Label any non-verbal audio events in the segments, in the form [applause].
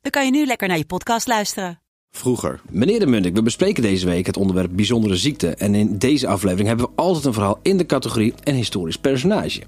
dan kan je nu lekker naar je podcast luisteren. Vroeger. Meneer de Munnik, we bespreken deze week het onderwerp bijzondere ziekte. En in deze aflevering hebben we altijd een verhaal in de categorie een historisch personage.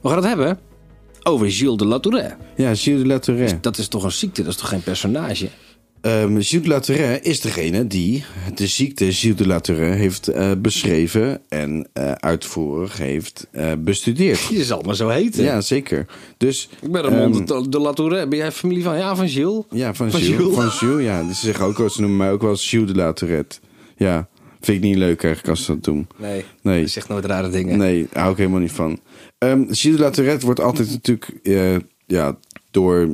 We gaan het hebben over Gilles de Latourette. Ja, Gilles de La Tourette. Dat is toch een ziekte, dat is toch geen personage? Ehm, Gilles de is degene die de ziekte Gilles de La Tourette heeft eh, beschreven en eh, uitvoerig heeft eh, bestudeerd. [laughs] Je zal maar zo heten. Ja, zeker. Dus, Ik ben ehm, de, de Latourette. Ben jij familie van? Ja, van Gilles. ja, van, Van Gilles. Gilles. Van Gilles, ja. Ze zeggen ook wel, ze noemen mij ook wel Gilles de. Ja, vind ik niet leuk eigenlijk als ze dat doen. Nee, Nee. je zegt nooit rare dingen. Nee, daar hou ik helemaal niet van. Ehm Gilles de wordt altijd natuurlijk eh, ja, door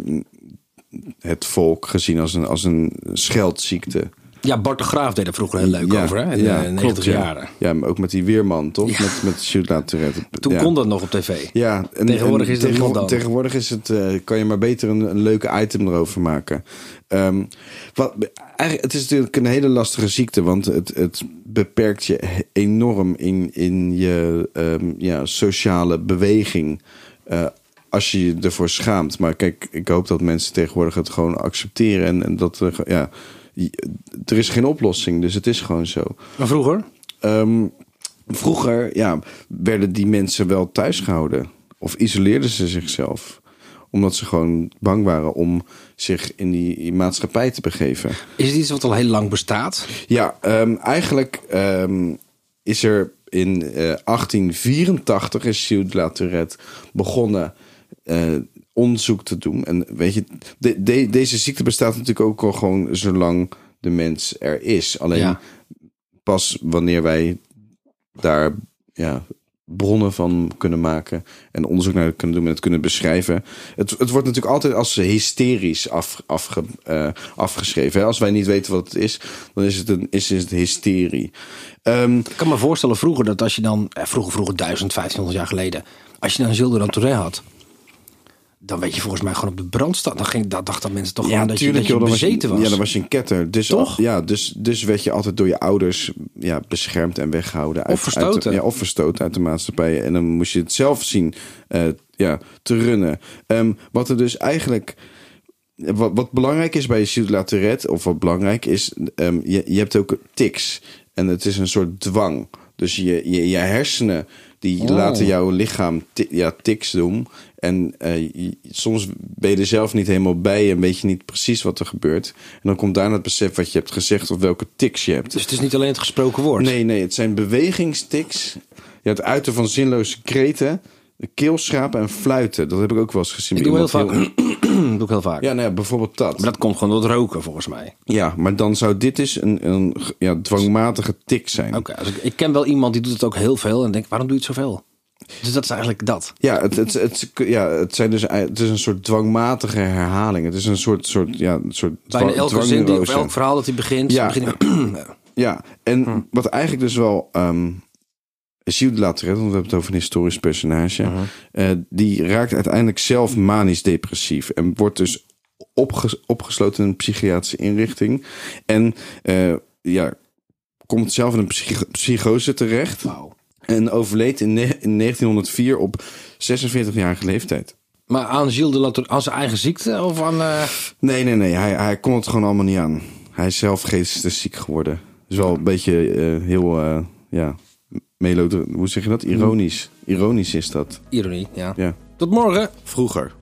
het volk gezien als een, als een scheldziekte. Ja, Bart de Graaf deed er vroeger heel leuk over, hè? In de 90 klopt, ja. jaren. Ja, maar ook met die weerman, toch? Ja. Met, met Tourette. Toen ja. kon dat nog op tv. Ja, en, Tegenwoordig en is dan. Tegenwoordig is het, eh, kan je maar beter een, een leuke item erover maken. Ehm, wat, eigenlijk, het is natuurlijk een hele lastige ziekte, want het, het beperkt je enorm in, in je ehm, ja, sociale beweging. eh, als je je ervoor schaamt. Maar kijk, ik hoop dat mensen tegenwoordig het gewoon accepteren. En, en dat er, ja, er is geen oplossing, dus het is gewoon zo. Maar vroeger? Ehm, vroeger ja, werden die mensen wel thuis gehouden. Of isoleerden ze zichzelf. Omdat ze gewoon bang waren om zich in die maatschappij te begeven. Is het iets wat al heel lang bestaat? Ja, ehm, eigenlijk ehm, is er in eh, 1884 is Gilles de La Tourette begonnen eh, onderzoek te doen. En weet je, de, de- deze ziekte bestaat natuurlijk ook al gewoon zolang de mens er is. Alleen Ja. pas wanneer wij daar ja, bronnen van kunnen maken en onderzoek naar kunnen doen en het kunnen beschrijven. Het, het wordt natuurlijk altijd als hysterisch af, afge, eh, afgeschreven. Hè? Als wij niet weten wat het is, dan is het, een, is het hysterie. Ehm, Ik kan me voorstellen vroeger dat als je dan, eh, vroeger, vroeger 1000, 1500 jaar geleden, als je dan Gilles de La Tourette had, dan weet je volgens mij gewoon op de brand staan. Dan ging, dat dachten mensen toch gewoon dat je, dat je joh, dan bezeten je, was. Ja, dan was je een ketter. Dus, Toch? Ja, dus, dus werd je altijd door je ouders ja, beschermd en weggehouden. Uit, verstoten. Uit, de- ja, of verstoten uit de maatschappij. En dan moest je het zelf zien eh, ja, te runnen. Ehm, wat er dus eigenlijk... Wat, wat belangrijk is bij Gilles La Tourette, of wat belangrijk is, ehm, je, je hebt ook tics. En het is een soort dwang. Dus je, je, je hersenen, die Oh. laten jouw lichaam ja, tics doen. En eh, soms ben je er zelf niet helemaal bij en weet je niet precies wat er gebeurt. En dan komt daarna het besef wat je hebt gezegd of welke tics je hebt. Dus het is niet alleen het gesproken woord. Nee, nee, het zijn bewegingstics. Ja, het uiten van zinloze kreten, de keelschrapen en fluiten. Dat heb ik ook wel eens gezien. Ik doe heel vaak. [clears throat] doe ik heel vaak. Ja, nou ja, bijvoorbeeld dat. Maar dat komt gewoon door het roken volgens mij. Ja, maar dan zou dit dus een, een ja, dwangmatige tik zijn. Oké, als ik, ik ken wel iemand die doet het ook heel veel en denk, waarom doe je het zoveel? Dus dat is eigenlijk dat. Ja, het, het, het, ja, het, zijn dus, het is een soort dwangmatige herhaling. Het is een soort, soort, ja, een soort Bijna elke zin, die, of elk verhaal dat hij begint, Ja. begint [clears throat] Ja, en Hm. wat eigenlijk dus wel... ehm Gilles de La Tourette, want we hebben het over een historisch personage... Mhm. eh, die raakt uiteindelijk zelf manisch depressief... en wordt dus opges- opgesloten in een psychiatrische inrichting. En eh, ja, komt zelf in een psych- psychose terecht... En overleed in, ne- in 1904 op 46-jarige leeftijd. Maar aan Gilles de Latour, aan zijn eigen ziekte of aan... eh, Nee, nee, nee. Hij, hij kon het gewoon allemaal niet aan. Hij is zelf geestesziek geworden. Dus wel een beetje heel, ja, melodra- Hoe zeg je dat? Ironisch. Ironisch is dat. ironie, ja. Ja. Tot morgen. Vroeger.